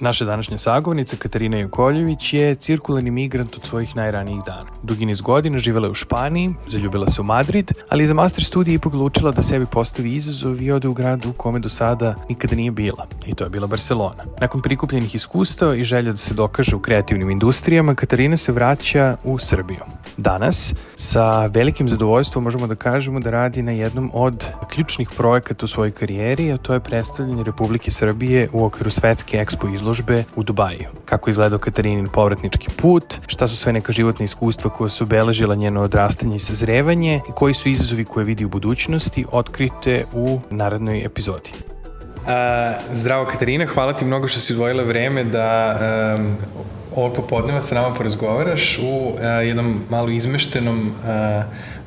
Naša današnja sagovornica Katarina Jokoljević je cirkularni migrant od svojih najranijih dana. Dugi niz godina živela je u Španiji, zaljubila se u Madrid, ali za master studij ipak odlučila da sebi postavi izazov i ode u grad u kome do sada nikada nije bila. I to je bila Barcelona. Nakon prikupljenih iskustava i želja da se dokaže u kreativnim industrijama, Katarina se vraća u Srbiju. Danas, sa velikim zadovoljstvom možemo da kažemo da radi na jednom od ključnih projekata u svojoj karijeri, a to je predstavljanje Republike Srbije u okviru svetske ekspo izložbe u Dubaju. Kako izgledao Katarinin povratnički put, šta su sve neka životna iskustva koja su obeležila njeno odrastanje i sazrevanje i koji su izazovi koje vidi u budućnosti, otkrite u narednoj epizodi. Uh, zdravo Katarina, hvala ti mnogo što si odvojila vreme da um, ovog popodneva sa nama porazgovaraš u uh, jednom malo izmeštenom uh,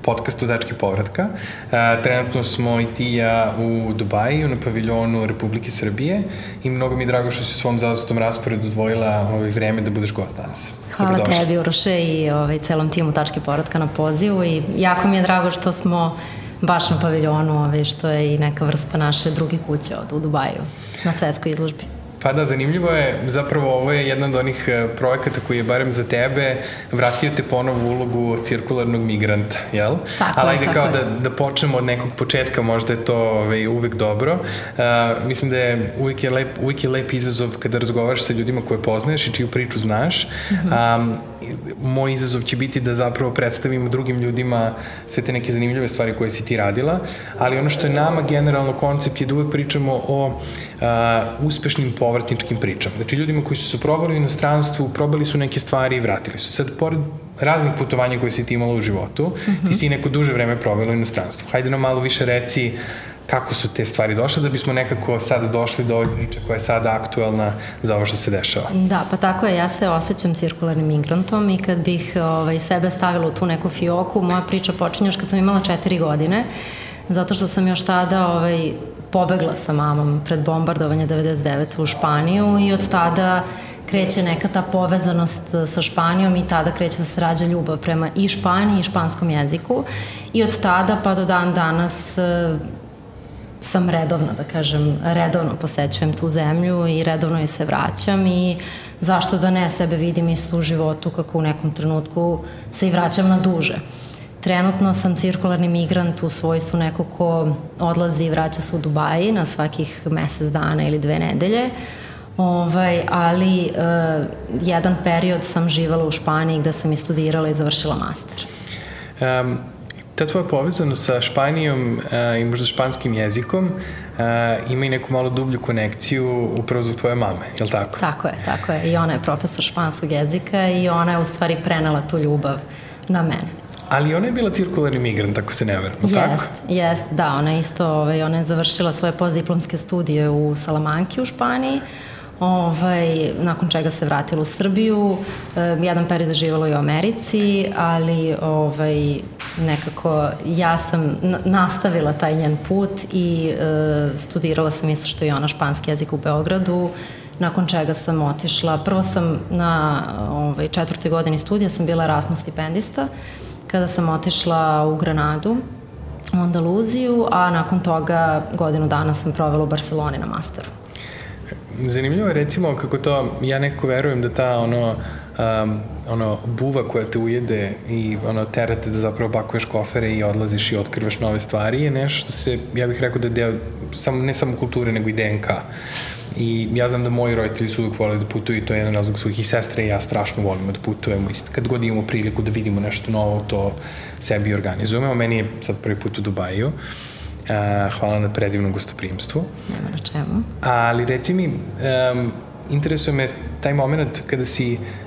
podcastu Dački povratka. E, trenutno smo i ti i ja u Dubaju na paviljonu Republike Srbije i mnogo mi je drago što si u svom zazatom rasporedu odvojila ovaj vreme da budeš gost danas. Hvala tebi Uroše i ovaj, celom timu Tačke povratka na pozivu i jako mi je drago što smo baš na paviljonu, ovaj, što je i neka vrsta naše druge kuće od u Dubaju na svetskoj izložbi. Pa da, zanimljivo je, zapravo ovo je jedan od onih e, projekata koji je barem za tebe vratio te ponovo u ulogu cirkularnog migranta, jel? Tako Ali ajde tako kao je. da, da počnemo od nekog početka, možda je to ovaj, uvek dobro. Uh, mislim da je uvek je, lep, uvek je lep izazov kada razgovaraš sa ljudima koje poznaješ i čiju priču znaš. Mm -hmm. um, moj izazov će biti da zapravo predstavimo drugim ljudima sve te neke zanimljive stvari koje si ti radila, ali ono što je nama generalno koncept je da uvek pričamo o uh, uspešnim povratničkim pričama. Znači ljudima koji su se probali u inostranstvu, probali su neke stvari i vratili su. Sad, pored raznih putovanja koje si ti imala u životu, mm -hmm. ti si neko duže vreme probala u inostranstvu. Hajde nam malo više reci kako su te stvari došle da bismo nekako sada došli do ove priče koja je sada aktuelna za ovo što se dešava. Da, pa tako je, ja se osjećam cirkularnim migrantom i kad bih ovaj, sebe stavila u tu neku fioku, moja priča počinje još kad sam imala četiri godine, zato što sam još tada ovaj, pobegla sa mamom pred bombardovanje 99. u Španiju i od tada kreće neka ta povezanost sa Španijom i tada kreće da se rađa ljubav prema i Španiji i španskom jeziku i od tada pa do dan danas sam redovno, da kažem, redovno posećujem tu zemlju i redovno je se vraćam i zašto da ne sebe vidim isto u životu kako u nekom trenutku se i vraćam na duže. Trenutno sam cirkularni migrant u svojstvu neko ko odlazi i vraća se u Dubaji na svakih mesec dana ili dve nedelje, Ovaj, ali uh, jedan period sam živala u Španiji gde sam i studirala i završila master. Um, ta tvoja povezanost sa Španijom uh, i možda španskim jezikom uh, ima i neku malo dublju konekciju upravo zbog tvoje mame, je li tako? Tako je, tako je. I ona je profesor španskog jezika i ona je u stvari prenela tu ljubav na mene. Ali ona je bila cirkularni migrant, ako se ne veram, jest, tako? Jest, da, ona je isto, ovaj, ona je završila svoje postdiplomske studije u Salamanki u Španiji, ovaj, nakon čega se vratila u Srbiju, e, jedan period je živjela i u Americi, ali ovaj, nekako ja sam nastavila taj njen put i e, studirala sam isto što i ona španski jezik u Beogradu, nakon čega sam otišla, prvo sam na ovaj, četvrtoj godini studija sam bila Erasmus stipendista, kada sam otišla u Granadu, u Andaluziju, a nakon toga godinu dana sam provela u Barceloni na masteru. Zanimljivo je recimo kako to, ja neko verujem da ta ono, um, ono buva koja te ujede i ono terate da zapravo pakuješ kofere i odlaziš i otkrivaš nove stvari je nešto što se, ja bih rekao da je deo, sam, ne samo kulture nego i DNK. I ja znam da moji roditelji su uvijek volili da putuju i to je jedan razlog svojih i sestre i ja strašno volimo da putujemo i kad god imamo priliku da vidimo nešto novo, to sebi organizujemo. Meni je sad prvi put u Dubaju. Uh, hvala na predivnom gostoprimstvu. Na čemu. Ali reci mi, um, interesuje me taj moment kada si uh,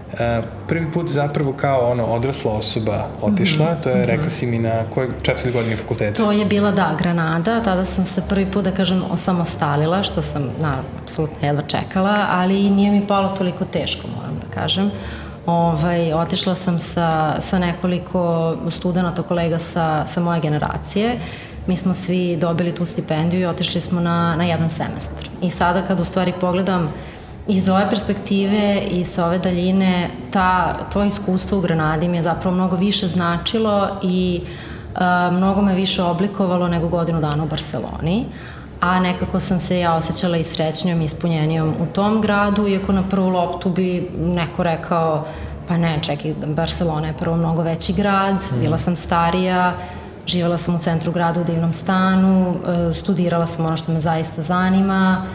prvi put zapravo kao ono odrasla osoba otišla, mm -hmm. to je, rekla si mi na kojoj četvrti godini fakulteta? To je bila, da, Granada, tada sam se prvi put, da kažem, osamostalila, što sam, na, apsolutno jedva čekala, ali nije mi palo toliko teško, moram da kažem. Ovaj, otišla sam sa, sa nekoliko studenta, kolega sa, sa moje generacije, mi smo svi dobili tu stipendiju i otišli smo na, na jedan semestar. I sada kad u stvari pogledam iz ove perspektive i sa ove daljine ta, to iskustvo u Granadi mi je zapravo mnogo više značilo i a, mnogo me više oblikovalo nego godinu dana u Barceloni a nekako sam se ja osjećala i srećnjom i ispunjenijom u tom gradu, iako na prvu loptu bi neko rekao pa ne, čekaj, Barcelona je prvo mnogo veći grad, mm. bila sam starija, živela sam u centru grada u divnom stanu, e, studirala sam ono što me zaista zanima,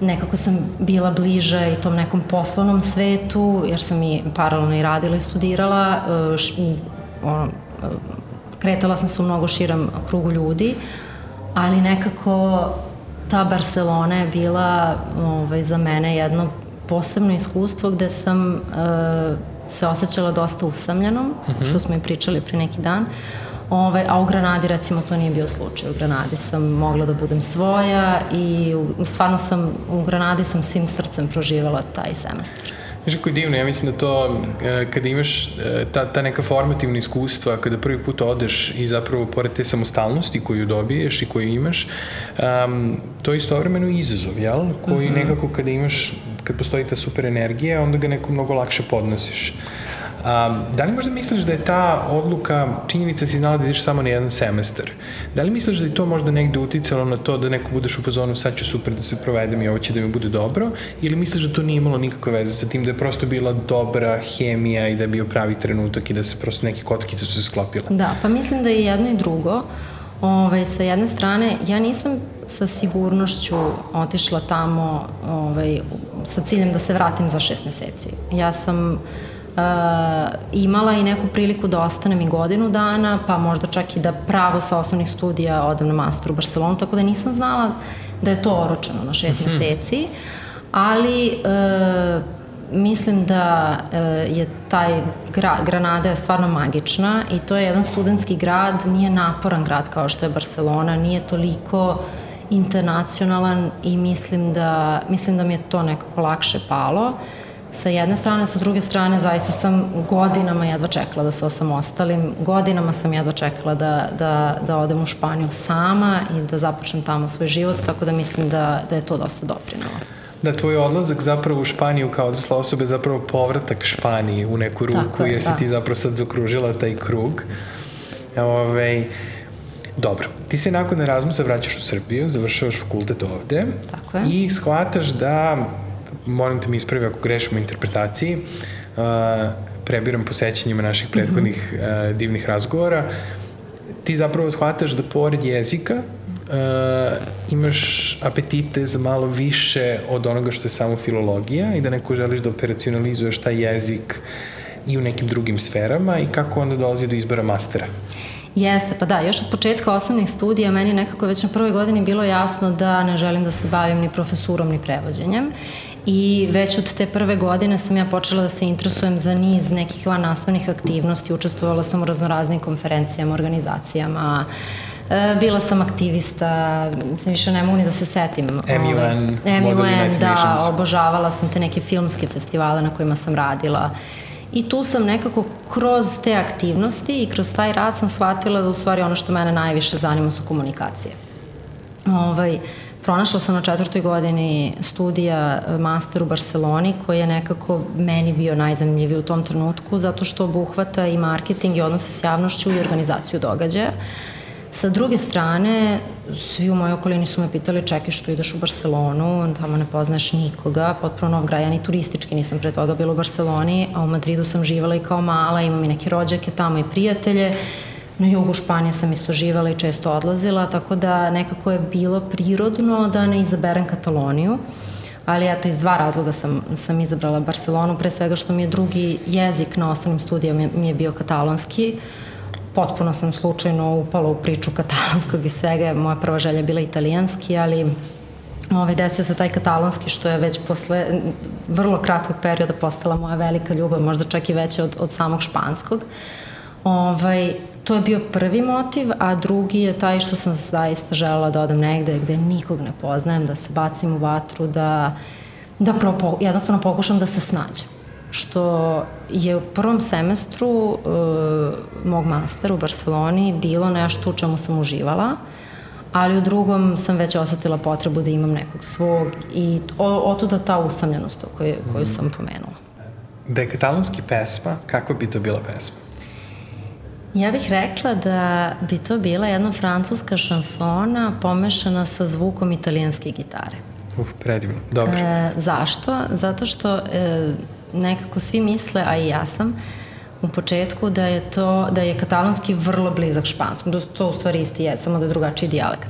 nekako sam bila bliže i tom nekom poslovnom svetu, jer sam i paralelno i radila i studirala, e, š, ono, e, kretala sam se u mnogo širom krugu ljudi, ali nekako ta Barcelona je bila ovaj, za mene jedno posebno iskustvo gde sam uh, se osjećala dosta usamljenom, uh mhm. -huh. što smo i pričali pre neki dan. Ove, a u Granadi recimo to nije bio slučaj. U Granadi sam mogla da budem svoja i u, stvarno sam, u Granadi sam svim srcem proživala taj semestar. Znaš kako je divno, ja mislim da to e, kada imaš e, ta, ta neka formativna iskustva, kada prvi put odeš i zapravo pored te samostalnosti koju dobiješ i koju imaš, um, to je istovremeno izazov, jel? Koji uh mhm. -huh. nekako kada imaš, kad postoji ta super energija, onda ga neko mnogo lakše podnosiš. A, da li možda misliš da je ta odluka, činjenica si znala da ideš samo na jedan semestar, da li misliš da je to možda negde uticalo na to da neko budeš u fazonu sad ću super da se provedem i ovo će da mi bude dobro, ili misliš da to nije imalo nikakve veze sa tim da je prosto bila dobra hemija i da je bio pravi trenutak i da se prosto neke kockice su se sklopile? Da, pa mislim da je jedno i drugo. Ovaj, sa jedne strane, ja nisam sa sigurnošću otišla tamo ovaj, sa ciljem da se vratim za šest meseci. Ja sam Uh, imala i neku priliku da ostanem i godinu dana, pa možda čak i da pravo sa osnovnih studija odem na master u Barcelonu, tako da nisam znala da je to oročeno na šest mm -hmm. meseci, ali uh, mislim da uh, je taj grad, Granada je stvarno magična i to je jedan studentski grad, nije naporan grad kao što je Barcelona, nije toliko internacionalan i mislim da, mislim da mi je to nekako lakše palo. Uh, sa jedne strane, sa druge strane zaista sam godinama jedva čekala da se osamostalim, godinama sam jedva čekala da, da, da odem u Španiju sama i da započnem tamo svoj život, tako da mislim da, da je to dosta doprinalo. Da, tvoj odlazak zapravo u Španiju kao odrasla osoba je zapravo povratak Španiji u neku ruku, Tako je, jer si da. ti zapravo sad zakružila taj krug. Ove, ovaj, Dobro, ti se nakon Erasmusa vraćaš u Srbiju, završavaš fakultet ovde Tako je. i shvataš da molim te mi ispravi ako grešimo u interpretaciji, uh, prebiram po sećanjima naših prethodnih uh, divnih razgovora, ti zapravo shvataš da pored jezika uh, imaš apetite za malo više od onoga što je samo filologija i da neko želiš da operacionalizuješ taj jezik i u nekim drugim sferama i kako onda dolazi do izbora mastera? Jeste, pa da, još od početka osnovnih studija meni nekako već na prvoj godini bilo jasno da ne želim da se bavim ni profesurom ni prevođenjem i već od te prve godine sam ja počela da se interesujem za niz nekih van nastavnih aktivnosti, učestvovala sam u raznoraznim konferencijama, organizacijama, e, bila sam aktivista, mislim više ne mogu ni da se setim. MUN, ovaj, MUN, da, obožavala sam te neke filmske festivale na kojima sam radila. I tu sam nekako kroz te aktivnosti i kroz taj rad sam shvatila da u stvari ono što mene najviše zanima su komunikacije. Ovaj, pronašla sam na četvrtoj godini studija e, master u Barceloni koji je nekako meni bio najzanimljiviji u tom trenutku zato što obuhvata i marketing i odnose s javnošću i organizaciju događaja. Sa druge strane, svi u mojoj okolini su me pitali čekaj što ideš u Barcelonu, tamo ne poznaš nikoga, potpuno nov grad, ja ni turistički nisam pre toga bila u Barceloni, a u Madridu sam živala i kao mala, imam i neke rođake tamo i prijatelje, Na jugu Španije sam isto živala i često odlazila, tako da nekako je bilo prirodno da ne izaberem Kataloniju. Ali eto, iz dva razloga sam, sam izabrala Barcelonu, pre svega što mi je drugi jezik na osnovnim studijama mi je bio katalonski. Potpuno sam slučajno upala u priču katalonskog i svega. Moja prva želja bila italijanski, ali ovaj, desio se taj katalonski što je već posle vrlo kratkog perioda postala moja velika ljubav, možda čak i veća od, od samog španskog. Ovaj, to je bio prvi motiv, a drugi je taj što sam zaista želela da odem negde gde nikog ne poznajem, da se bacim u vatru, da, da pro, jednostavno pokušam da se snađem. Što je u prvom semestru uh, mog mastera u Barceloni bilo nešto u čemu sam uživala, ali u drugom sam već osetila potrebu da imam nekog svog i otuda ta usamljenost koju, koju sam pomenula. Da je katalonski pesma, kako bi to bila pesma? Ja bih rekla da bi to bila jedna francuska šansona pomešana sa zvukom italijanske gitare. Uf, predivno. Dobro. E, zašto? Zato što e, nekako svi misle, a i ja sam, u početku da je to, da je katalonski vrlo blizak španskom, da to u stvari isti je, samo da je drugačiji dijalekt.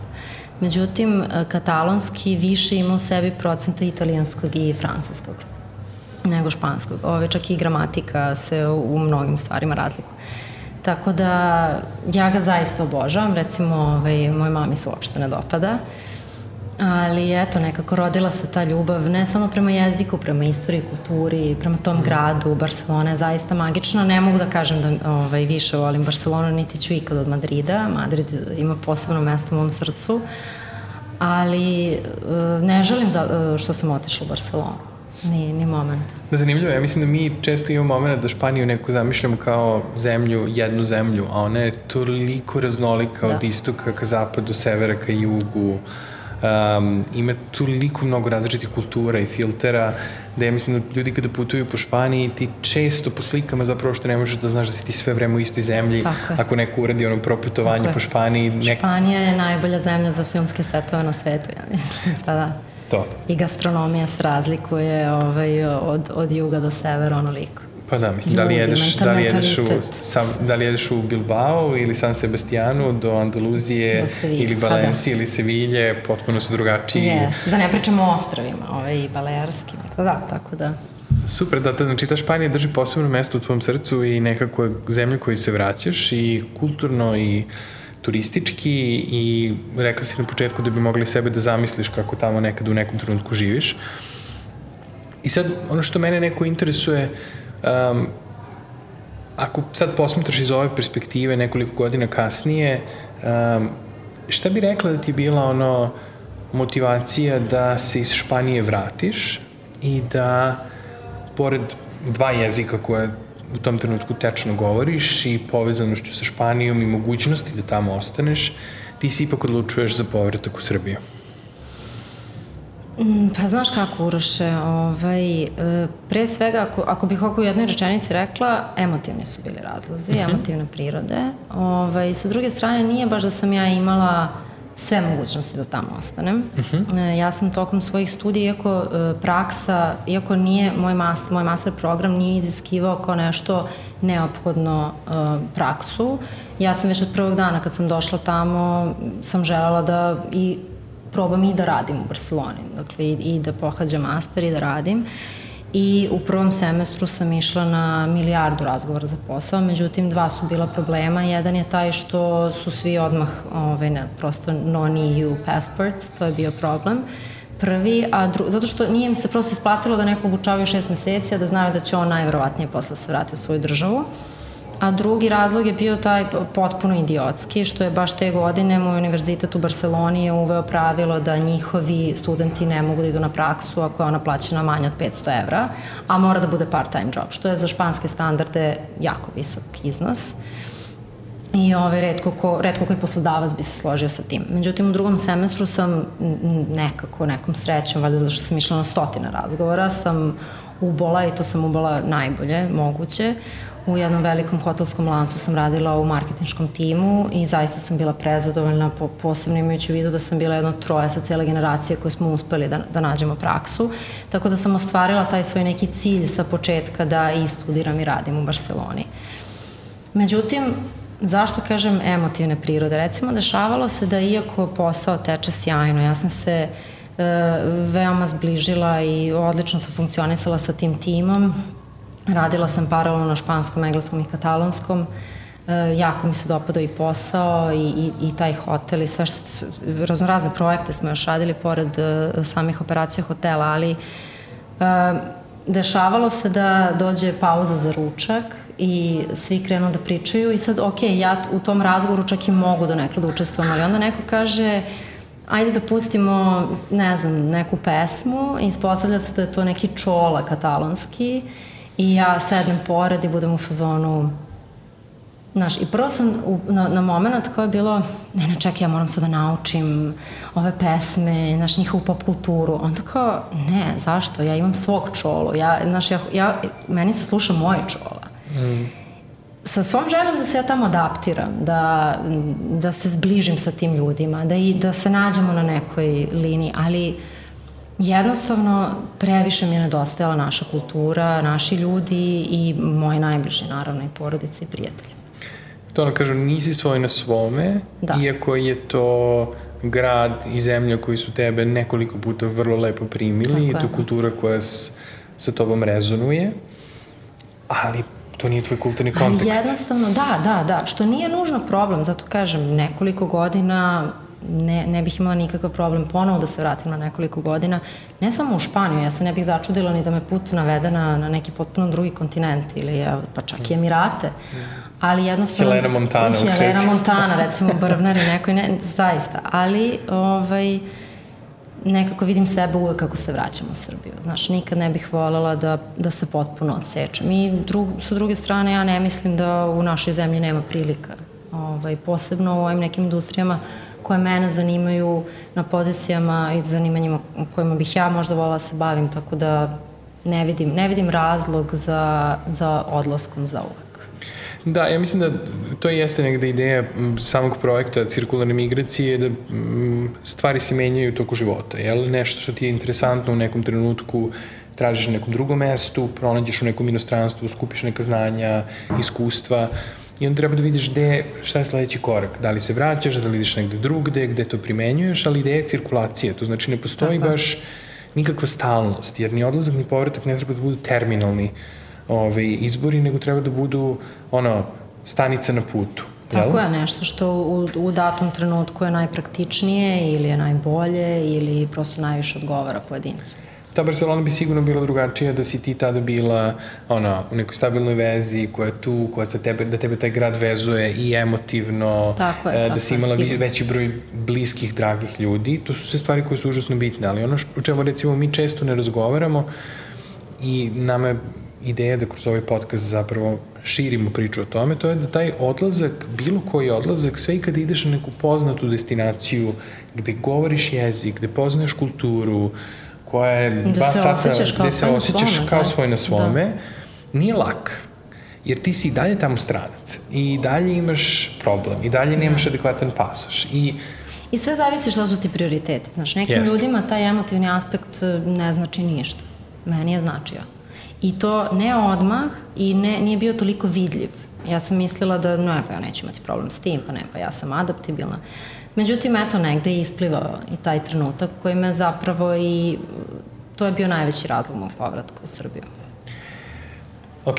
Međutim, e, katalonski više ima u sebi procenta italijanskog i francuskog nego španskog. Ove, čak i gramatika se u mnogim stvarima razlikuje. Tako da ja ga zaista obožavam, recimo ovaj, moj mami se uopšte ne dopada, ali eto nekako rodila se ta ljubav ne samo prema jeziku, prema istoriji, kulturi, prema tom gradu, Barcelona je zaista magična, ne mogu da kažem da ovaj, više volim Barcelonu, niti ću ikad od Madrida, Madrid ima posebno mesto u mom srcu, ali eh, ne želim za, eh, što sam otišla u Barcelonu. Ni, ni moment. Da, zanimljivo, ja mislim da mi često imamo moment da Španiju neku zamišljamo kao zemlju, jednu zemlju, a ona je toliko raznolika da. od istoka ka zapadu, severa ka jugu, um, ima toliko mnogo različitih kultura i filtera, da ja mislim da ljudi kada putuju po Španiji, ti često po slikama zapravo što ne možeš da znaš da si ti sve vreme u istoj zemlji, Tako ako neko uradi ono proputovanje po Španiji. Nek... Španija je najbolja zemlja za filmske setove na svetu, ja mislim. Pa da to. I gastronomija se razlikuje ovaj, od, od juga do severa onoliko. Pa da, mislim, da li jedeš, da li jedeš, u, sam, da li jedeš u Bilbao ili San Sebastianu do Andaluzije do ili Valencije pa da. ili Sevilje, potpuno su drugačiji. Je, da ne pričamo o ostravima, ovaj, i balearskim, da, da, tako da. Super, da, da, znači ta Španija drži posebno mesto u tvom srcu i nekako je zemlja koju se vraćaš i kulturno i uh, turistički i rekla si na početku da bi mogli sebe da zamisliš kako tamo nekad u nekom trenutku živiš. I sad, ono što mene neko interesuje, um, ako sad posmetraš iz ove perspektive nekoliko godina kasnije, um, šta bi rekla da ti je bila ono motivacija da se iz Španije vratiš i da pored dva jezika koje u tom trenutku tečno govoriš i povezanošću sa Španijom i mogućnosti da tamo ostaneš, ti si ipak odlučuješ za povratak u Srbiju. Mm, pa znaš kako, Uroše, ovaj, e, pre svega, ako, ako bih oko jednoj rečenici rekla, emotivni su bili razlozi, uh mhm. -huh. emotivne prirode. Ovaj, sa druge strane, nije baš da sam ja imala sve mogućnosti da tamo ostanem. Uh mhm. -huh. Ja sam tokom svojih studija, iako e, praksa, iako nije moj master, moj master program nije iziskivao kao nešto neophodno e, praksu, ja sam već od prvog dana kad sam došla tamo, sam želela da i probam i da radim u Barceloni, dakle i, i da pohađam master i da radim. Uh, i u prvom semestru sam išla na milijardu razgovora za posao, međutim dva su bila problema. Jedan je taj što su svi odmah ovaj, ne, prosto non-EU passport, to je bio problem prvi, a dru, zato što nije mi se prosto isplatilo da neko obučavaju šest meseci, a da znaju da će on najverovatnije posle se vratiti u svoju državu. A drugi razlog je bio taj potpuno idiotski, što je baš te godine moj univerzitet u Barceloni je uveo pravilo da njihovi studenti ne mogu da idu na praksu ako je ona plaćena manje od 500 evra, a mora da bude part-time job, što je za španske standarde jako visok iznos. I ove, redko, ko, redko koji poslodavac bi se složio sa tim. Međutim, u drugom semestru sam nekako, nekom srećom, valjda zato što sam išla na stotine razgovora, sam ubola i to sam ubola najbolje moguće U jednom velikom hotelskom lancu sam radila u marketinškom timu i zaista sam bila prezadovoljna, po, posebno imajući u vidu da sam bila jedno troje sa cijele generacije koje smo uspeli da, da nađemo praksu. Tako da sam ostvarila taj svoj neki cilj sa početka da i studiram i radim u Barceloni. Međutim, zašto kažem emotivne prirode? Recimo, dešavalo se da iako posao teče sjajno, ja sam se e, veoma zbližila i odlično sam funkcionisala sa tim timom, Radila sam paralelno na španskom, engleskom i katalonskom. E, jako mi se dopadao i posao i, i, i taj hotel i sve što, razno razne projekte smo još radili pored e, samih operacija hotela, ali e, dešavalo se da dođe pauza za ručak i svi krenu da pričaju i sad, ok, ja u tom razgovoru čak i mogu do nekada da učestvujem, ali onda neko kaže, ajde da pustimo, ne znam, neku pesmu i ispostavlja se da je to neki čola katalonski i ja sednem pored i budem u fazonu Znaš, i prvo sam u, na, na moment kao je bilo, ne, ne, čekaj, ja moram sad da naučim ove pesme, znaš, njihovu pop kulturu. Onda kao, ne, zašto? Ja imam svog čolo. Ja, znaš, ja, ja, meni se sluša moje čola. Mm. Sa svom željom da se ja tamo adaptiram, da, da se zbližim sa tim ljudima, da, i, da se nađemo na nekoj liniji, ali jednostavno previše mi je nedostajala naša kultura, naši ljudi i moji najbliži, naravno, i porodice i prijatelji to ono kažu, nisi svoj na svome, da. iako je to grad i zemlja koji su tebe nekoliko puta vrlo lepo primili Tako i to je. kultura koja s, sa tobom rezonuje, ali to nije tvoj kulturni kontekst. Ali jednostavno, da, da, da, što nije nužno problem, zato kažem, nekoliko godina ne, ne bih imala nikakav problem ponovo da se vratim na nekoliko godina, ne samo u Španiju, ja se ne bih začudila ni da me put navede na, na neki potpuno drugi kontinent ili pa čak i Emirate, ali jednostavno... Helena Montana u Helena Helena Montana, recimo, Brvnari, nekoj, ne, zaista, ali ovaj, nekako vidim sebe uvek kako se vraćam u Srbiju. Znaš, nikad ne bih voljela da, da se potpuno odsečem. I drug, sa druge strane, ja ne mislim da u našoj zemlji nema prilika. Ovaj, posebno u ovim nekim industrijama koje mene zanimaju na pozicijama i zanimanjima kojima bih ja možda volila da se bavim, tako da ne vidim, ne vidim razlog za, za odlaskom za uvek. Da, ja mislim da to jeste negde ideja samog projekta cirkularne migracije da stvari se menjaju toku života. Jel? Nešto što ti je interesantno u nekom trenutku tražiš na nekom drugom mestu, pronađeš u nekom inostranstvu, skupiš neka znanja, iskustva i onda treba da vidiš gde, šta je sledeći korak. Da li se vraćaš, da li ideš negde drugde, gde to primenjuješ, ali ideja je cirkulacije. To znači ne postoji Aha. baš nikakva stalnost, jer ni odlazak ni povratak ne treba da budu terminalni ove, izbori, nego treba da budu ono, stanica na putu. Tako je, nešto što u, u datom trenutku je najpraktičnije ili je najbolje ili prosto najviše odgovara pojedincu. Ta Barcelona bi sigurno bila drugačija da si ti tada bila ona, u nekoj stabilnoj vezi koja je tu, koja sa tebe, da tebe taj grad vezuje i emotivno, tako je, e, tako da si imala sigurno. veći broj bliskih, dragih ljudi. To su sve stvari koje su užasno bitne, ali ono o čemu recimo mi često ne razgovaramo i nama je ideja da kroz ovaj podcast zapravo širimo priču o tome, to je da taj odlazak, bilo koji odlazak, sve i kad ideš na neku poznatu destinaciju, gde govoriš jezik, gde poznaješ kulturu, koja je da dva sata, gde se osjećaš svome, kao svoj na svome, da. nije lak. Jer ti si i dalje tamo stranac i dalje imaš problem i dalje nemaš da. adekvatan pasoš i I sve zavisi šta su ti prioriteti. Znaš, nekim Jest. ljudima taj emotivni aspekt e, ne znači ništa. Meni je značio. I to ne odmah i ne, nije bio toliko vidljiv. Ja sam mislila da, ne, pa ja neću imati problem s tim, pa ne, pa ja sam adaptibilna. Međutim, eto, negde je isplivao i taj trenutak koji me zapravo i, to je bio najveći razlog mog povratka u Srbiju. Ok,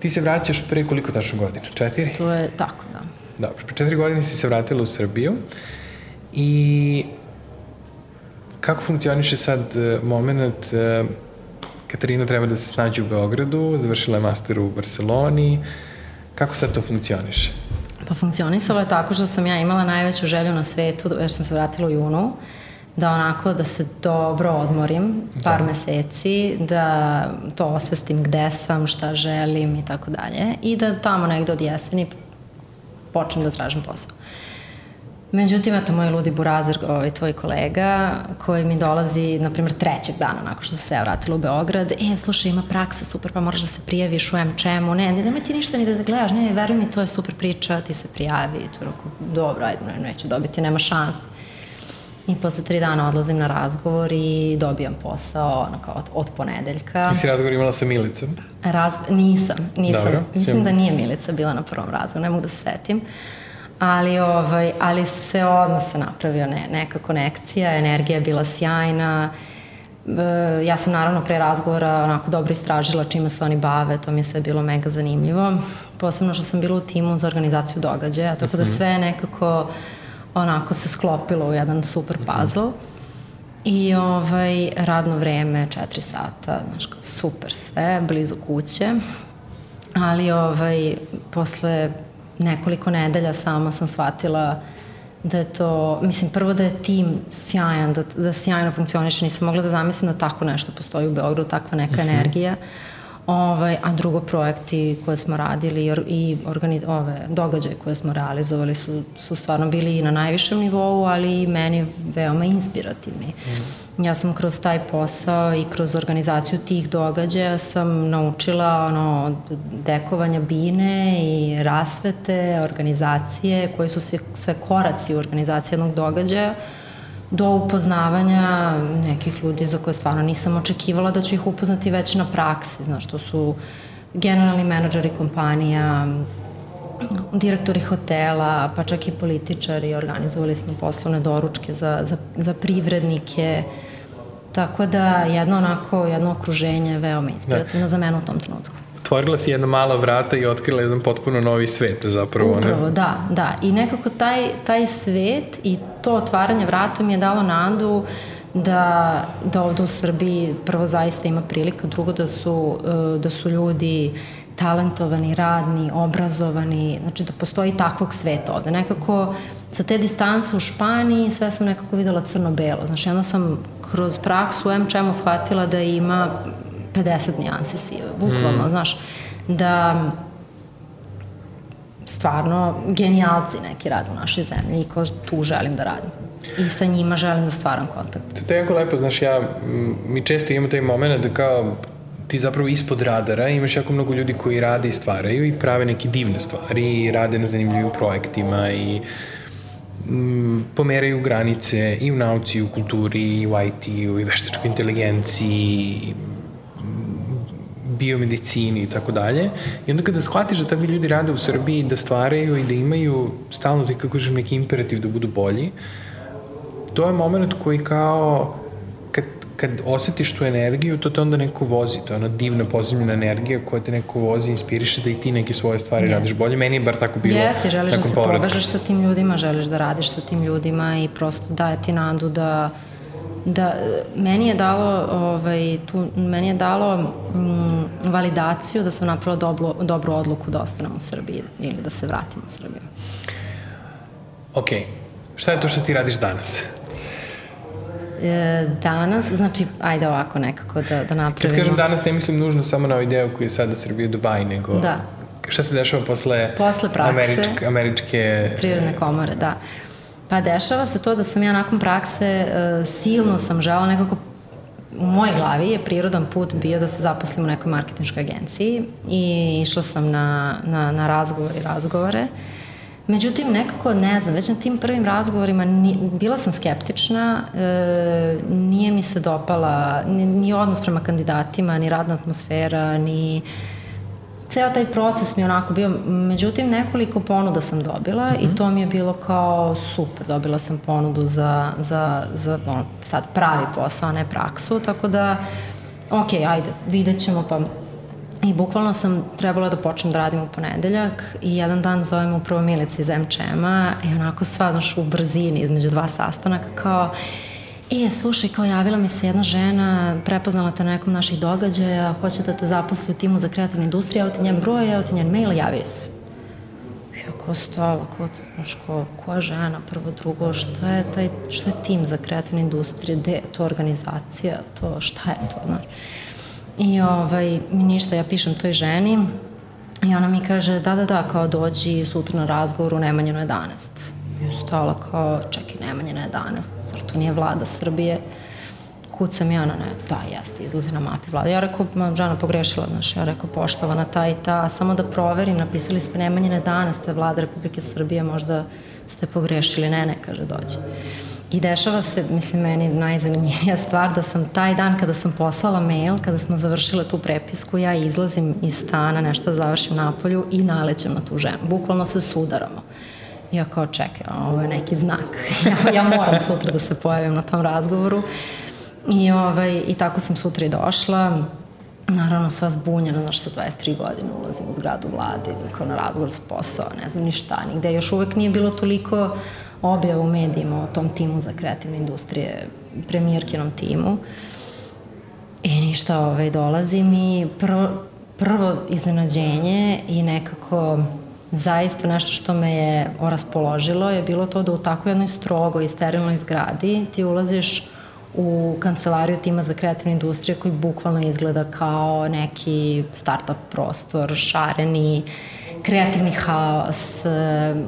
ti se vraćaš pre koliko tačno godina? Četiri? To je tako, da. Dobro, pre četiri godine si se vratila u Srbiju i kako funkcioniše sad e, moment e, Katarina treba da se snađe u Beogradu, završila je master u Barceloni. Kako sad to funkcioniše? Pa funkcionisalo je tako što sam ja imala najveću želju na svetu, jer sam se vratila u junu, da onako da se dobro odmorim par da. meseci, da to osvestim gde sam, šta želim i tako dalje i da tamo negde od jeseni počnem da tražim posao. Međutim, eto, moj ludi burazir, ovaj, tvoj kolega, koji mi dolazi, na primjer, trećeg dana nakon što sam se ja vratila u Beograd, e, slušaj, ima praksa, super, pa moraš da se prijaviš u čemu, ne, ne, nemoj ti ništa ni da, da gledaš, ne, veruj mi, to je super priča, ti se prijavi, i tu rekao, dobro, ajde, ne, neću dobiti, nema šanse. I posle tri dana odlazim na razgovor i dobijam posao ono, kao od, od ponedeljka. I si razgovor imala sa Milicom? Raz, nisam, nisam. Dobro, Mislim da nije Milica bila na prvom razgovoru, ne mogu da se setim. Uh, ali, ovaj, ali se odmah se napravio ne, neka konekcija, energija je bila sjajna, e, ja sam naravno pre razgovora onako dobro istražila čime se oni bave, to mi je sve bilo mega zanimljivo, posebno što sam bila u timu za organizaciju događaja, tako da mhm. sve nekako onako se sklopilo u jedan super mhm. puzzle. I ovaj, radno vreme, četiri sata, znaš, super sve, blizu kuće. Ali ovaj, posle nekoliko nedelja samo sam shvatila da je to, mislim, prvo da je tim sjajan, da, da sjajno funkcioniše, nisam mogla da zamislim da tako nešto postoji u Beogradu, takva neka uh mhm. -huh. energija. Ovaj, a drugo projekti koje smo radili i organiz, ove, događaje koje smo realizovali su, su stvarno bili i na najvišem nivou, ali i meni veoma inspirativni. Mm. Ja sam kroz taj posao i kroz organizaciju tih događaja sam naučila ono, od dekovanja bine i rasvete, organizacije, koji su sve, sve koraci u organizaciji jednog događaja, do upoznavanja nekih ljudi za koje stvarno nisam očekivala da ću ih upoznati već na praksi. Znaš, to su generalni menadžeri kompanija, direktori hotela, pa čak i političari. Organizovali smo poslovne doručke za, za, za privrednike. Tako da jedno onako, jedno okruženje veoma inspirativno da. za mene u tom trenutku otvorila si jedna mala vrata i otkrila jedan potpuno novi svet zapravo. Upravo, ne? da, da. I nekako taj, taj svet i to otvaranje vrata mi je dalo nadu da, da ovde u Srbiji prvo zaista ima prilika, drugo da su, e, da su ljudi talentovani, radni, obrazovani, znači da postoji takvog sveta ovde. Nekako sa te distance u Španiji sve sam nekako videla crno-belo. Znači, jedno sam kroz praksu u M čemu shvatila da ima 50 nijansi sive, bukvalno, mm. znaš, da stvarno genijalci neki rade u našoj zemlji i ko tu želim da radim. I sa njima želim da stvaram kontakt. To je jako lepo, znaš, ja, mi često imamo taj moment da kao ti zapravo ispod radara imaš jako mnogo ljudi koji rade i stvaraju i prave neke divne stvari i rade na zanimljivim projektima i pomeraju granice i u nauci, i u kulturi, i u IT-u, i veštačkoj inteligenciji, biomedicini i tako dalje. I onda kada shvatiš da takvi ljudi rade u Srbiji, da stvaraju i da imaju stalno, ti kako kažem, neki imperativ da budu bolji, to je moment koji kao kad, kad osetiš tu energiju, to te onda neko vozi, to je ona divna pozemljena energija koja te neko vozi, inspiriše da i ti neke svoje stvari yes. radiš bolje. Meni je bar tako bilo. Jeste, želiš da se povratka. povežeš sa tim ljudima, želiš da radiš sa tim ljudima i prosto daje ti nadu da da meni je dalo ovaj tu meni je dalo mm, validaciju da sam napravila dobru, dobru odluku da ostanem u Srbiji ili da se vratim u Srbiju. Ok. Šta je to što ti radiš danas? E, danas, znači, ajde ovako nekako da, da napravimo. Kad kažem danas, ne mislim nužno samo na ovaj deo koji je sada Srbije Dubaj, nego da. šta se dešava posle, posle prakse, američke, američke prirodne komore, da. Pa dešava se to da sam ja nakon prakse uh, silno sam žela nekako u mojoj glavi je prirodan put bio da se zaposlim u nekoj marketinškoj agenciji i išla sam na, na, na razgovor i razgovore. Međutim, nekako, ne znam, već na tim prvim razgovorima ni, bila sam skeptična, e, nije mi se dopala ni, ni odnos prema kandidatima, ni radna atmosfera, ni ceo taj proces mi je onako bio, međutim nekoliko ponuda sam dobila mm -hmm. i mhm. to mi je bilo kao super, dobila sam ponudu za, za, za ono, sad pravi posao, a ne praksu, tako da ok, ajde, videt ćemo pa I bukvalno sam trebala da počnem da radim u ponedeljak i jedan dan zovem upravo Milica iz MČM-a i onako sva, znaš, u brzini između dva sastanaka kao E, slušaj, kao javila mi se jedna žena, prepoznala te na nekom naših događaja, hoće da te zaposli u timu za kreativnu industriju, evo ti njen broj, evo ti njen mail, javio se. Ja ko stava, ko, znaš, ko, koja žena, prvo, drugo, šta je, taj, šta je tim za kreativnu industriju, gde je to organizacija, to, šta je to, znaš. I ovaj, ništa, ja pišem toj ženi i ona mi kaže, da, da, da, kao dođi sutra na razgovor u Nemanjinu 11 stala kao, čekaj, Nemanja na 11, zar to nije vlada Srbije? Kucam ja na ne, da, jeste, izlazi na mapi vlada. Ja rekao, žena pogrešila, znaš, ja rekao, poštovana ta i ta, samo da proverim, napisali ste Nemanja na 11, to je vlada Republike Srbije, možda ste pogrešili, ne, ne, kaže, dođe. I dešava se, mislim, meni najzanimljivija stvar da sam taj dan kada sam poslala mail, kada smo završile tu prepisku, ja izlazim iz stana, nešto da završim napolju i nalećem na tu ženu. Bukvalno se sudaramo. Ja kao čekaj, ovo je neki znak. ja, ja moram sutra da se pojavim na tom razgovoru. I, ovaj, I tako sam sutra i došla. Naravno, sva zbunjena, znaš, sa 23 godine ulazim u zgradu vlade, kao na razgovor za posao, ne znam ni šta, nigde. Još uvek nije bilo toliko objava u medijima o tom timu za kreativne industrije, premijerkinom timu. I ništa, ovaj, dolazim i prvo, prvo iznenađenje i nekako zaista nešto što me je oraspoložilo je bilo to da u tako jednoj strogoj i sterilnoj zgradi ti ulaziš u kancelariju tima za kreativne industrije koji bukvalno izgleda kao neki startup prostor, šareni, kreativni haos,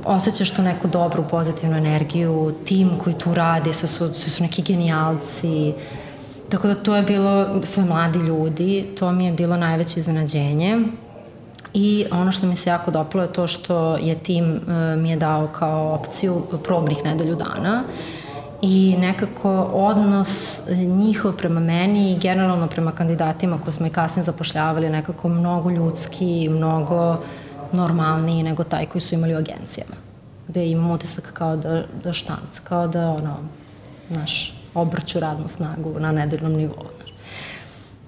osjećaš tu neku dobru, pozitivnu energiju, tim koji tu radi, sve su, sve su neki genijalci, Tako da to je bilo sve mladi ljudi, to mi je bilo najveće iznenađenje. I ono što mi se jako dopalo je to što je tim e, mi je dao kao opciju probnih nedelju dana i nekako odnos njihov prema meni i generalno prema kandidatima koje smo i kasnije zapošljavali nekako mnogo ljudski, mnogo normalniji nego taj koji su imali u agencijama. Gde imam utisak kao da, da štanc, kao da ono, znaš, obrću radnu snagu na nedeljnom nivou.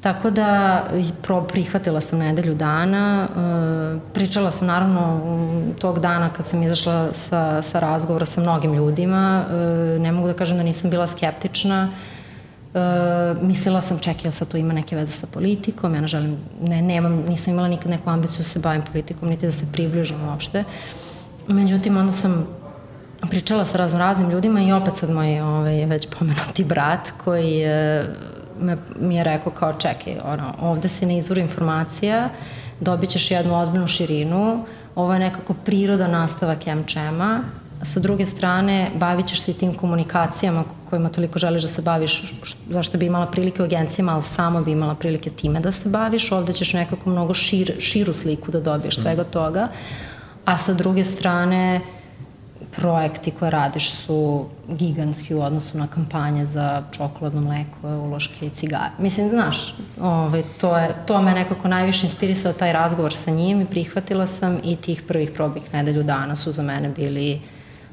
Tako da pro, prihvatila sam nedelju dana, e, pričala sam naravno tog dana kad sam izašla sa, sa razgovora sa mnogim ljudima, e, ne mogu da kažem da nisam bila skeptična, e, mislila sam čekaj, jel sad tu ima neke veze sa politikom, ja ne želim, ne, nemam, nisam imala nikad neku ambiciju da se bavim politikom, niti da se približim uopšte. Međutim, onda sam pričala sa razno raznim ljudima i opet sad moj ovaj, već pomenuti brat koji je, me, mi je rekao kao čekaj, ono, ovde si na izvoru informacija, dobit ćeš jednu ozbiljnu širinu, ovo je nekako priroda nastavak MČM-a, sa druge strane bavit ćeš se i tim komunikacijama kojima toliko želiš da se baviš, zašto bi imala prilike u agencijama, ali samo bi imala prilike time da se baviš, ovde ćeš nekako mnogo šir, širu sliku da dobiješ svega toga, a sa druge strane projekti koje radiš su gigantski u odnosu na kampanje za čokoladno mleko, uloške i cigare. Mislim, znaš, ovaj, to, je, to me nekako najviše inspirisao taj razgovor sa njim i prihvatila sam i tih prvih probih nedelju dana su za mene bili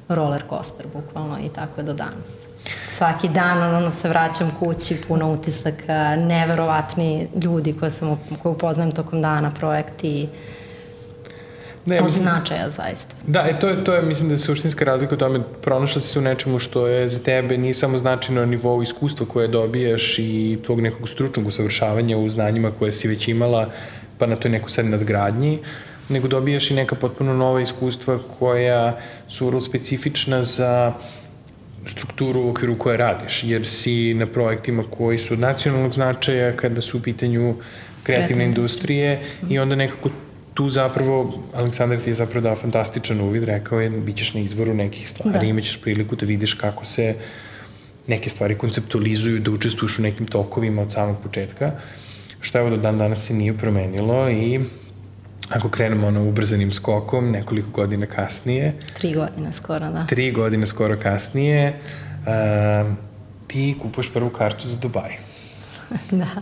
roller coaster, bukvalno, i tako do danas. Svaki dan ono se vraćam kući, puno utisaka, neverovatni ljudi koje, sam, koje upoznajem tokom dana, projekti, ne, od mislim, značaja zaista. Da, e, to, je, to je, mislim da je suštinska razlika u tome, pronašla si se u nečemu što je za tebe nije samo značajno na nivou iskustva koje dobijaš i tvog nekog stručnog usavršavanja u znanjima koje si već imala, pa na toj nekoj sad nadgradnji, nego dobijaš i neka potpuno nova iskustva koja su vrlo specifična za strukturu u okviru koje radiš, jer si na projektima koji su od nacionalnog značaja kada su u pitanju kreativne industrije i onda nekako tu zapravo, Aleksandar ti je zapravo dao fantastičan uvid, rekao je, bit ćeš na izvoru nekih stvari, da. imaćeš priliku da vidiš kako se neke stvari konceptualizuju, da učestvuješ u nekim tokovima od samog početka, što evo do dan danas se nije promenilo i ako krenemo ono ubrzanim skokom, nekoliko godina kasnije. Tri godine skoro, da. Tri godine skoro kasnije, uh, ti kupuješ prvu kartu za Dubaj. da.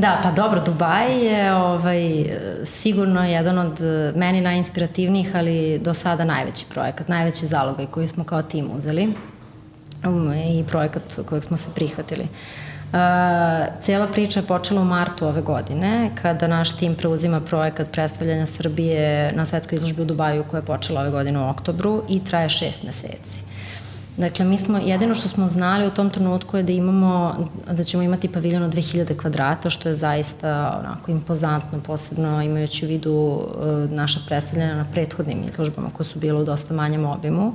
Da, pa dobro, Dubaj je ovaj, sigurno jedan od meni najinspirativnijih, ali do sada najveći projekat, najveći zalogaj koji smo kao tim uzeli um, i projekat kojeg smo se prihvatili. Uh, cijela priča je počela u martu ove godine, kada naš tim preuzima projekat predstavljanja Srbije na svetskoj izložbi u Dubaju koja je počela ove godine u oktobru i traje šest meseci. Dakle, mi smo, jedino što smo znali u tom trenutku je da imamo, da ćemo imati paviljon od 2000 kvadrata, što je zaista onako impozantno, posebno imajući u vidu uh, naša predstavljanja na prethodnim izložbama koje su bile u dosta manjem obimu.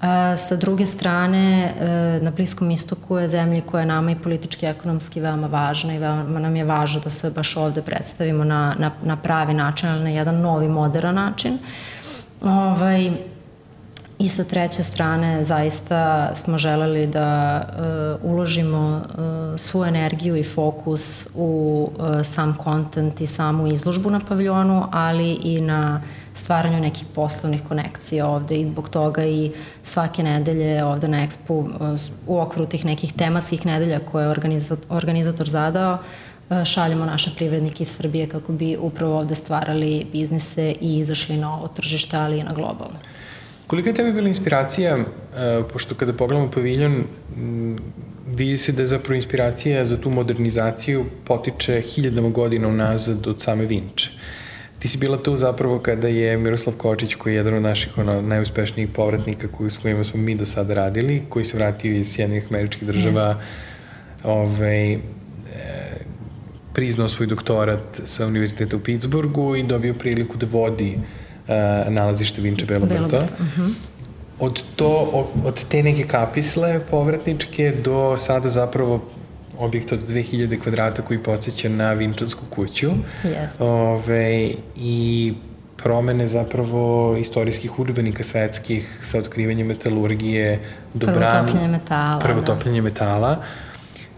A, uh, sa druge strane, uh, na Bliskom istoku je zemlja koja je nama i politički i ekonomski veoma važna i veoma nam je važno da se baš ovde predstavimo na, na, na pravi način, ali na jedan novi, modern način. Ovaj, I sa treće strane zaista smo želeli da uh, uložimo uh, svu energiju i fokus u uh, sam kontent i samu izložbu na paviljonu, ali i na stvaranju nekih poslovnih konekcija ovde i zbog toga i svake nedelje ovde na Expo uh, u okviru tih nekih tematskih nedelja koje je organizator, organizator zadao šaljemo naše privrednike iz Srbije kako bi upravo ovde stvarali biznise i izašli na ovo tržište, ali i na globalno. Koliko je tebi bila inspiracija, uh, pošto kada pogledamo paviljon, vidi se da je zapravo inspiracija za tu modernizaciju potiče hiljadama godina unazad od same Vinče. Ti si bila tu zapravo kada je Miroslav Kočić, koji je jedan od naših ono, najuspešnijih povratnika koji s kojima smo mi do sada radili, koji se vratio iz Sjednih američkih država, yes. ovaj, e, priznao svoj doktorat sa univerziteta u Pittsburghu i dobio priliku da vodi uh, nalazište Vinče Belo Brdo. Uh -huh. od, to, od te neke kapisle povratničke do sada zapravo objekt od 2000 kvadrata koji podsjeća na Vinčansku kuću. Yes. Ove, I promene zapravo istorijskih učbenika svetskih sa otkrivanjem metalurgije, dobran... Prvotopljenje metala. Prvotopljenje da. metala.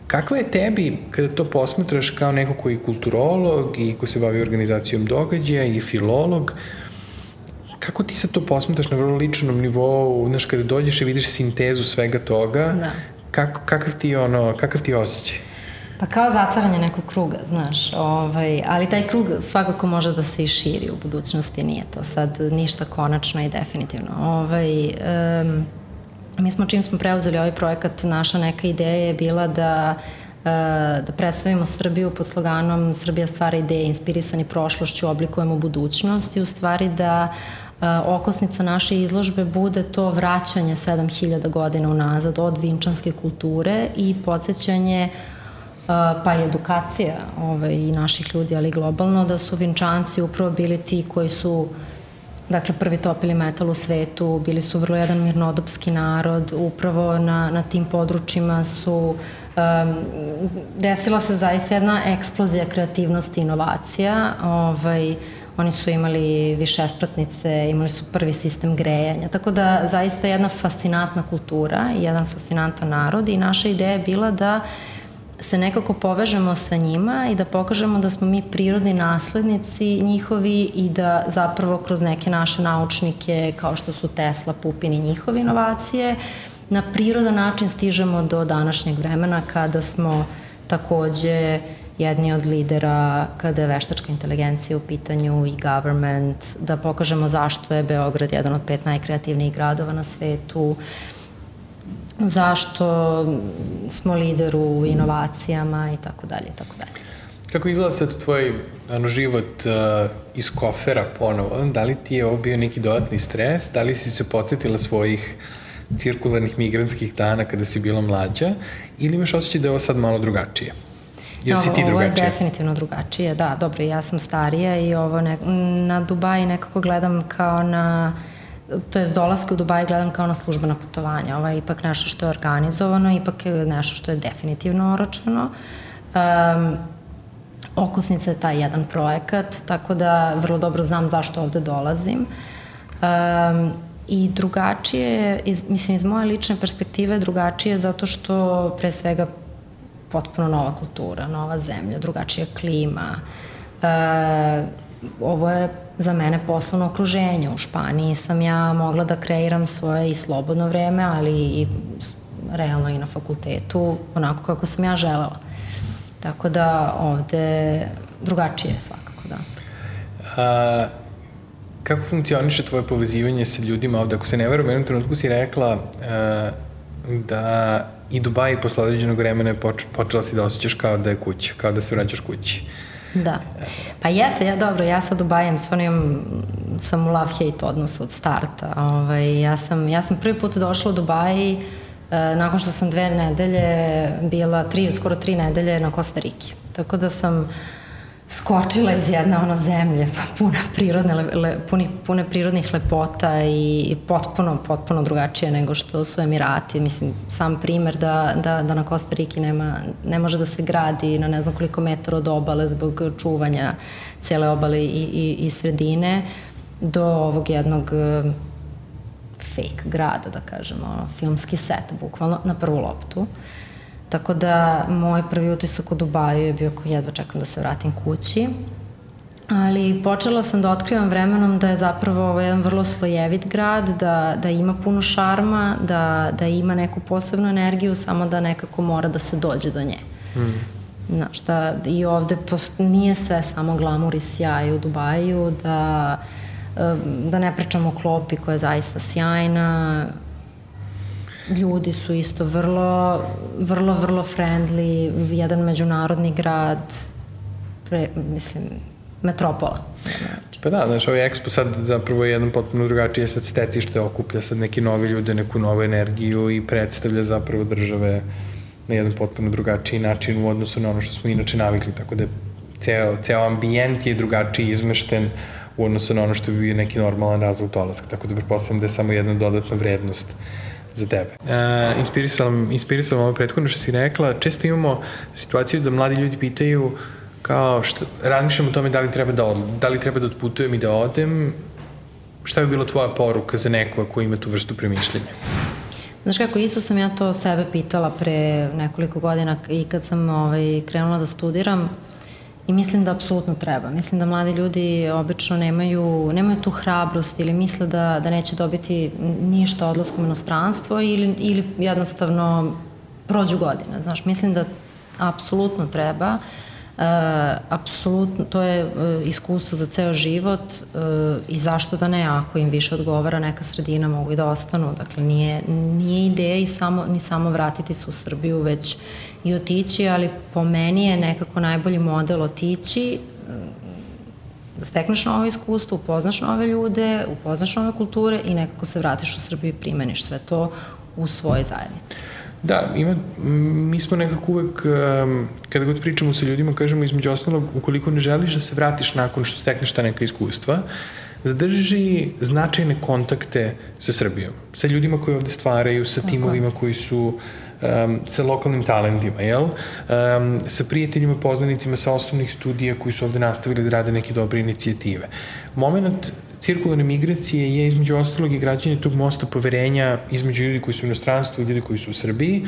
Kako je tebi, kada to posmetraš kao neko koji je kulturolog i ko se bavi organizacijom događaja i filolog, kako ti sad to posmetraš na vrlo ličnom nivou, znaš, kada dođeš i vidiš sintezu svega toga, da. kako, kakav ti ono, kakav ti osjećaj? Pa kao zatvaranje nekog kruga, znaš, ovaj, ali taj krug svakako može da se i širi u budućnosti, nije to sad ništa konačno i definitivno. Ovaj, um, mi smo čim smo preuzeli ovaj projekat, naša neka ideja je bila da e, da predstavimo Srbiju pod sloganom Srbija stvara ideje, inspirisani prošlošću, oblikujemo budućnost i u stvari da e, okosnica naše izložbe bude to vraćanje 7000 godina unazad od vinčanske kulture i podsjećanje pa i edukacija ovaj, i naših ljudi, ali globalno, da su vinčanci upravo bili ti koji su dakle, prvi topili metal u svetu, bili su vrlo jedan mirnodopski narod, upravo na, na tim područjima su um, desila se zaista jedna eksplozija kreativnosti i inovacija, ovaj, oni su imali više spratnice, imali su prvi sistem grejanja, tako da zaista jedna fascinantna kultura jedan fascinantan narod i naša ideja je bila da se nekako povežemo sa njima i da pokažemo da smo mi prirodni naslednici njihovi i da zapravo kroz neke naše naučnike kao što su Tesla, Pupin i njihove inovacije na prirodan način stižemo do današnjeg vremena kada smo takođe jedni od lidera kada je veštačka inteligencija u pitanju i government, da pokažemo zašto je Beograd jedan od pet najkreativnijih gradova na svetu, zašto smo lider u inovacijama i tako dalje i tako dalje. Kako izgleda sad tvoj ano, život uh, iz kofera ponovo? Da li ti je ovo bio neki dodatni stres? Da li si se podsjetila svojih cirkularnih migrantskih dana kada si bila mlađa? Ili imaš osjećaj da je ovo sad malo drugačije? Jer si ti drugačija? Ovo je definitivno drugačije, da. Dobro, ja sam starija i ovo ne, na Dubaji nekako gledam kao na to je dolaske u Dubaj gledam kao na službena putovanja. Ovo je ipak nešto što je organizovano, ipak je nešto što je definitivno oročeno. Um, Okosnica je taj jedan projekat, tako da vrlo dobro znam zašto ovde dolazim. Um, I drugačije, iz, mislim iz moje lične perspektive drugačije zato što pre svega potpuno nova kultura, nova zemlja, drugačija klima. Uh, ovo je za mene poslovno okruženje. U Španiji sam ja mogla da kreiram svoje i slobodno vreme, ali i realno i na fakultetu, onako kako sam ja želela. Tako da ovde drugačije svakako, da. A, kako funkcioniše tvoje povezivanje sa ljudima ovde? Ako se ne verujem, u jednom trenutku si rekla a, da i Dubaj posle određenog vremena je poč, počela si da osjećaš kao da je kuća, kao da se vraćaš kući. Da. Pa jeste, ja dobro, ja sad Dubajem stvarno imam, sam u love-hate odnosu od starta. Ovaj, ja, sam, ja sam prvi put došla u Dubaji e, nakon što sam dve nedelje bila, tri, skoro tri nedelje na Kosta Riki. Tako da sam skočila iz jedne ono zemlje puna prirodne, le, puni, pune prirodnih lepota i, potpuno, potpuno drugačije nego što su Emirati. Mislim, sam primer da, da, da na Kosta Riki nema, ne može da se gradi na ne znam koliko metara od obale zbog čuvanja cele obale i, i, i sredine do ovog jednog eh, fake grada, da kažemo, filmski set, bukvalno, na prvu loptu. Uh, Tako da moj prvi utisak u Dubaju je bio ko jedva čekam da se vratim kući. Ali počela sam da otkrivam vremenom da je zapravo ovo jedan vrlo slojevit grad, da, da ima puno šarma, da, da ima neku posebnu energiju, samo da nekako mora da se dođe do nje. Mm. Znaš, da i ovde post, nije sve samo glamur i sjaj u Dubaju, da, da ne pričamo o klopi koja je zaista sjajna, ljudi su isto vrlo, vrlo, vrlo friendly, jedan međunarodni grad, pre, mislim, metropola. Pa da, znaš, ovaj Expo sad zapravo je jedan potpuno drugačiji sad stecište, okuplja sad neki novi ljude, neku novu energiju i predstavlja zapravo države na jedan potpuno drugačiji način u odnosu na ono što smo inače navikli, tako da ceo, ceo ambijent je drugačiji izmešten u odnosu na ono što bi bio neki normalan razvoj dolaska, tako da pretpostavljam da je samo jedna dodatna vrednost za tebe. E, inspirisala, inspirisala ovo prethodno što si rekla, često imamo situaciju da mladi ljudi pitaju kao što, razmišljam o tome da li treba da odlu, da li treba da odputujem i da odem, šta bi bilo tvoja poruka za nekoga ko ima tu vrstu premišljenja? Znaš kako, isto sam ja to sebe pitala pre nekoliko godina i kad sam ovaj, krenula da studiram i mislim da apsolutno treba. Mislim da mladi ljudi obično nemaju, nemaju tu hrabrost ili misle da, da neće dobiti ništa odlaskom u inostranstvo ili, ili jednostavno prođu godine. Znaš, mislim da apsolutno treba uh, apsolutno, to je uh, iskustvo za ceo život uh, i zašto da ne, ako im više odgovara neka sredina, mogu i da ostanu. Dakle, nije, nije ideja i samo, ni samo vratiti se u Srbiju, već i otići, ali po meni je nekako najbolji model otići, da stekneš novo iskustvo, upoznaš nove ljude, upoznaš nove kulture i nekako se vratiš u Srbiju i primeniš sve to u svojoj zajednici. Da, ima, mi smo nekako uvek, um, kada god pričamo sa ljudima, kažemo između ostalog, ukoliko ne želiš da se vratiš nakon što stekneš ta neka iskustva, zadrži značajne kontakte sa Srbijom, sa ljudima koji ovde stvaraju, sa timovima koji su um, sa lokalnim talentima, jel? Um, sa prijateljima, poznanicima sa osnovnih studija koji su ovde nastavili da rade neke dobre inicijative. Moment cirkularne migracije je između ostalog i građanje tog mosta poverenja između ljudi koji su u inostranstvu i ljudi koji su u Srbiji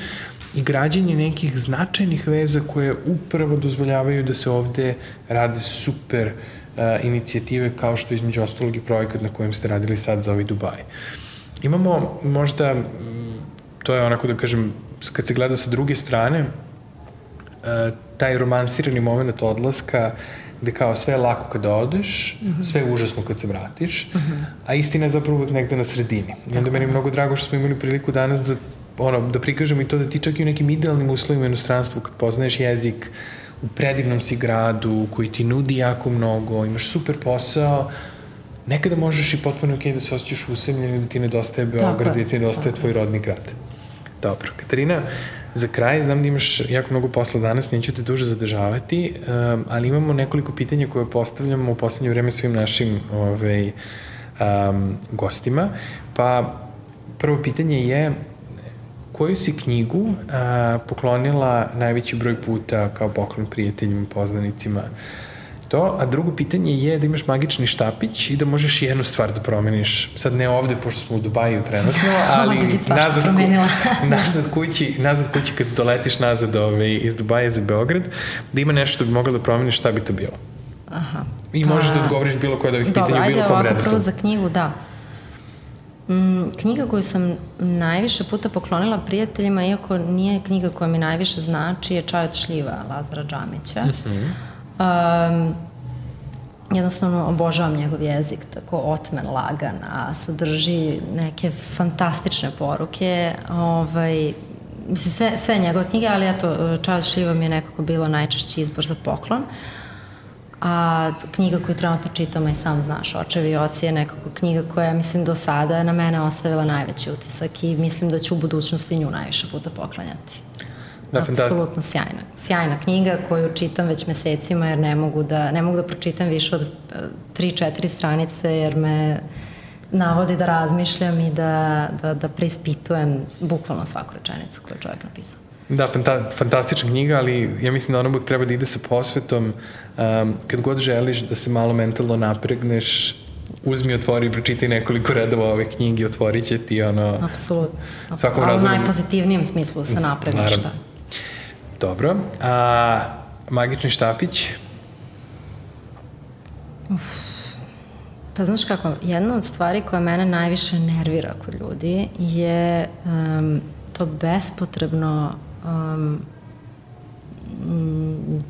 i građanje nekih značajnih veza koje upravo dozvoljavaju da se ovde rade super uh, inicijative kao što između ostalog i projekat na kojem ste radili sad za ovaj Dubaj. Imamo možda, to je onako da kažem, kad se gleda sa druge strane, uh, taj romansirani moment odlaska gde kao sve je lako kada odeš, mm -hmm. sve je užasno kad se vratiš, mm -hmm. a istina je zapravo uvek negde na sredini. I onda meni je mnogo drago što smo imali priliku danas da, ono, da prikažemo i to da ti čak i u nekim idealnim uslovima u inostranstvu, kad poznaješ jezik, u predivnom si gradu, koji ti nudi jako mnogo, imaš super posao, nekada možeš i potpuno ok da se osjećaš usemljen i da ti nedostaje Beograd i da ti nedostaje tvoj rodni grad. Dobro, Katarina, Za kraj, znam da imaš jako mnogo posla danas, neću te duže zadržavati, um, ali imamo nekoliko pitanja koje postavljamo u poslednje vreme svim našim ovaj, um, gostima. Pa prvo pitanje je koju si knjigu uh, poklonila najveći broj puta kao poklon prijateljima, poznanicima to, a drugo pitanje je da imaš magični štapić i da možeš jednu stvar da promeniš, sad ne ovde, pošto smo u Dubaju trenutno, ali da nazad, ku, nazad, kući, nazad kući kad doletiš nazad ove, ovaj, iz Dubaja za Beograd, da ima nešto što bi mogla da promeniš, šta bi to bilo? Aha. I pa... možeš da odgovoriš bilo koje od ovih Dobro, pitanja u bilo kom redoslu. Dobro, ajde ovako prvo za knjigu, da. Mm, knjiga koju sam najviše puta poklonila prijateljima, iako nije knjiga koja mi najviše znači, je Čaj od šljiva Lazara Džamića. Uh mhm. -huh Um, jednostavno obožavam njegov jezik, tako otmen, lagan, a sadrži neke fantastične poruke. Ovaj, mislim, sve, sve njegove knjige, ali eto, Čaj Šiva mi je nekako bilo najčešći izbor za poklon. A knjiga koju trenutno čitamo i sam znaš, Očevi i oci je nekako knjiga koja, mislim, do sada na mene ostavila najveći utisak i mislim da ću u budućnosti nju najviše puta poklanjati. Da, Apsolutno sjajna. Sjajna knjiga koju čitam već mesecima jer ne mogu da, ne mogu da pročitam više od 3-4 stranice jer me navodi da razmišljam i da, da, da preispitujem bukvalno svaku rečenicu koju je čovjek napisao. Da, fanta, fantastična knjiga, ali ja mislim da ono uvijek treba da ide sa posvetom. Um, kad god želiš da se malo mentalno napregneš, uzmi, otvori i pročitaj nekoliko redova ove knjige, otvorit će ti ono... Apsolutno. Svakom A u najpozitivnijem smislu se napregneš, da. Dobro. A magični štapić? Uf. Pa znaš kako, jedna od stvari koja mene najviše nervira kod ljudi je um, to bespotrebno um,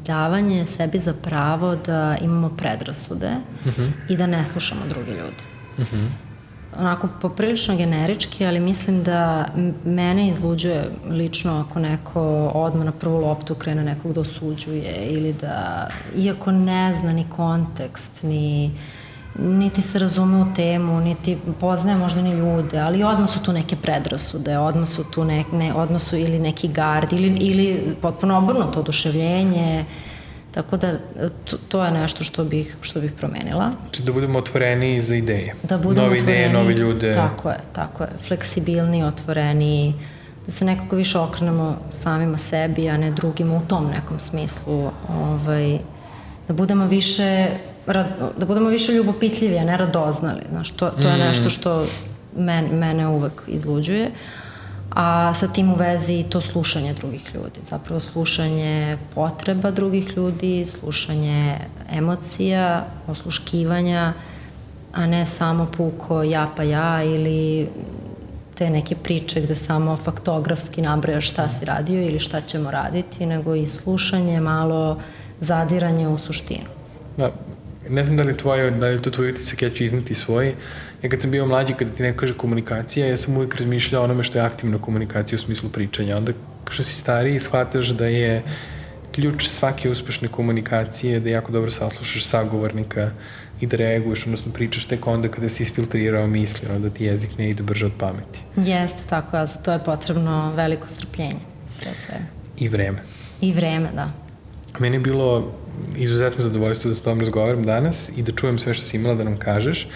davanje sebi za pravo da imamo predrasude uh mhm. -huh. i da ne slušamo druge ljude. Uh mhm. -huh onako poprilično generički, ali mislim da mene izluđuje lično ako neko odmah na prvu loptu krene nekog da osuđuje ili da, iako ne zna ni kontekst, ni niti se razume u temu, niti poznaje možda ni ljude, ali odmah su tu neke predrasude, odmah su tu ne, ne, odmah su ili neki gard, ili, ili potpuno obrnuto oduševljenje, Tako da to, to je nešto što bih, što bih promenila. Znači da budemo otvoreni za ideje. Da budemo Nove otvoreni, ideje, nove ljude. Tako je, tako je. Fleksibilni, otvoreni, da se nekako više okrenemo samima sebi, a ne drugima u tom nekom smislu. Ovaj, da budemo više da budemo više ljubopitljivi, a ne radoznali. Znaš, to, to je mm. nešto što men, mene uvek izluđuje. A sa tim u vezi to slušanje drugih ljudi. Zapravo slušanje potreba drugih ljudi, slušanje emocija, osluškivanja, a ne samo puko ja pa ja ili te neke priče gde samo faktografski nabrajaš šta si radio ili šta ćemo raditi, nego i slušanje, malo zadiranje u suštinu. Da, ne znam da li, tvoje, da li to tvoj utisak, ja ću iznati svoj. Ja kad sam bio mlađi, kada ti neko kaže komunikacija, ja sam uvijek razmišljao onome što je aktivna komunikacija u smislu pričanja. Onda što si stariji, shvataš da je ključ svake uspešne komunikacije da jako dobro saslušaš sagovornika i da reaguješ, odnosno pričaš tek onda kada si isfiltrirao misli, onda da ti jezik ne ide brže od pameti. Jeste, tako, a za to je potrebno veliko strpljenje. Je sve. I vreme. I vreme, da. Meni je bilo izuzetno zadovoljstvo da s tobom razgovaram danas i da čujem sve što si imala da nam kažeš.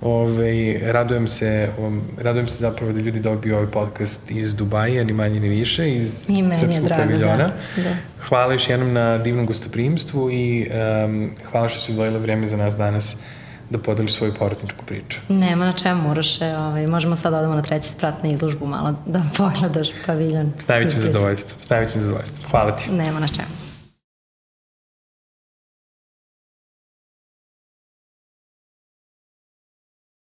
Ove, radujem se, um, radujem se zapravo da ljudi dobiju ovaj podcast iz Dubaja, ni manje ni više, iz Srpskog drago, paviljona. Da, da. Hvala još jednom na divnom gostoprimstvu i um, hvala što si odvojila vreme za nas danas da podeliš svoju porotničku priču. Nema na čemu, Uroše. Ovaj, možemo sad da odemo na treći sprat na izložbu malo da pogledaš paviljon. S najvećim zadovoljstvom. S najvećim zadovoljstvom. Hvala ti. Nema na čemu.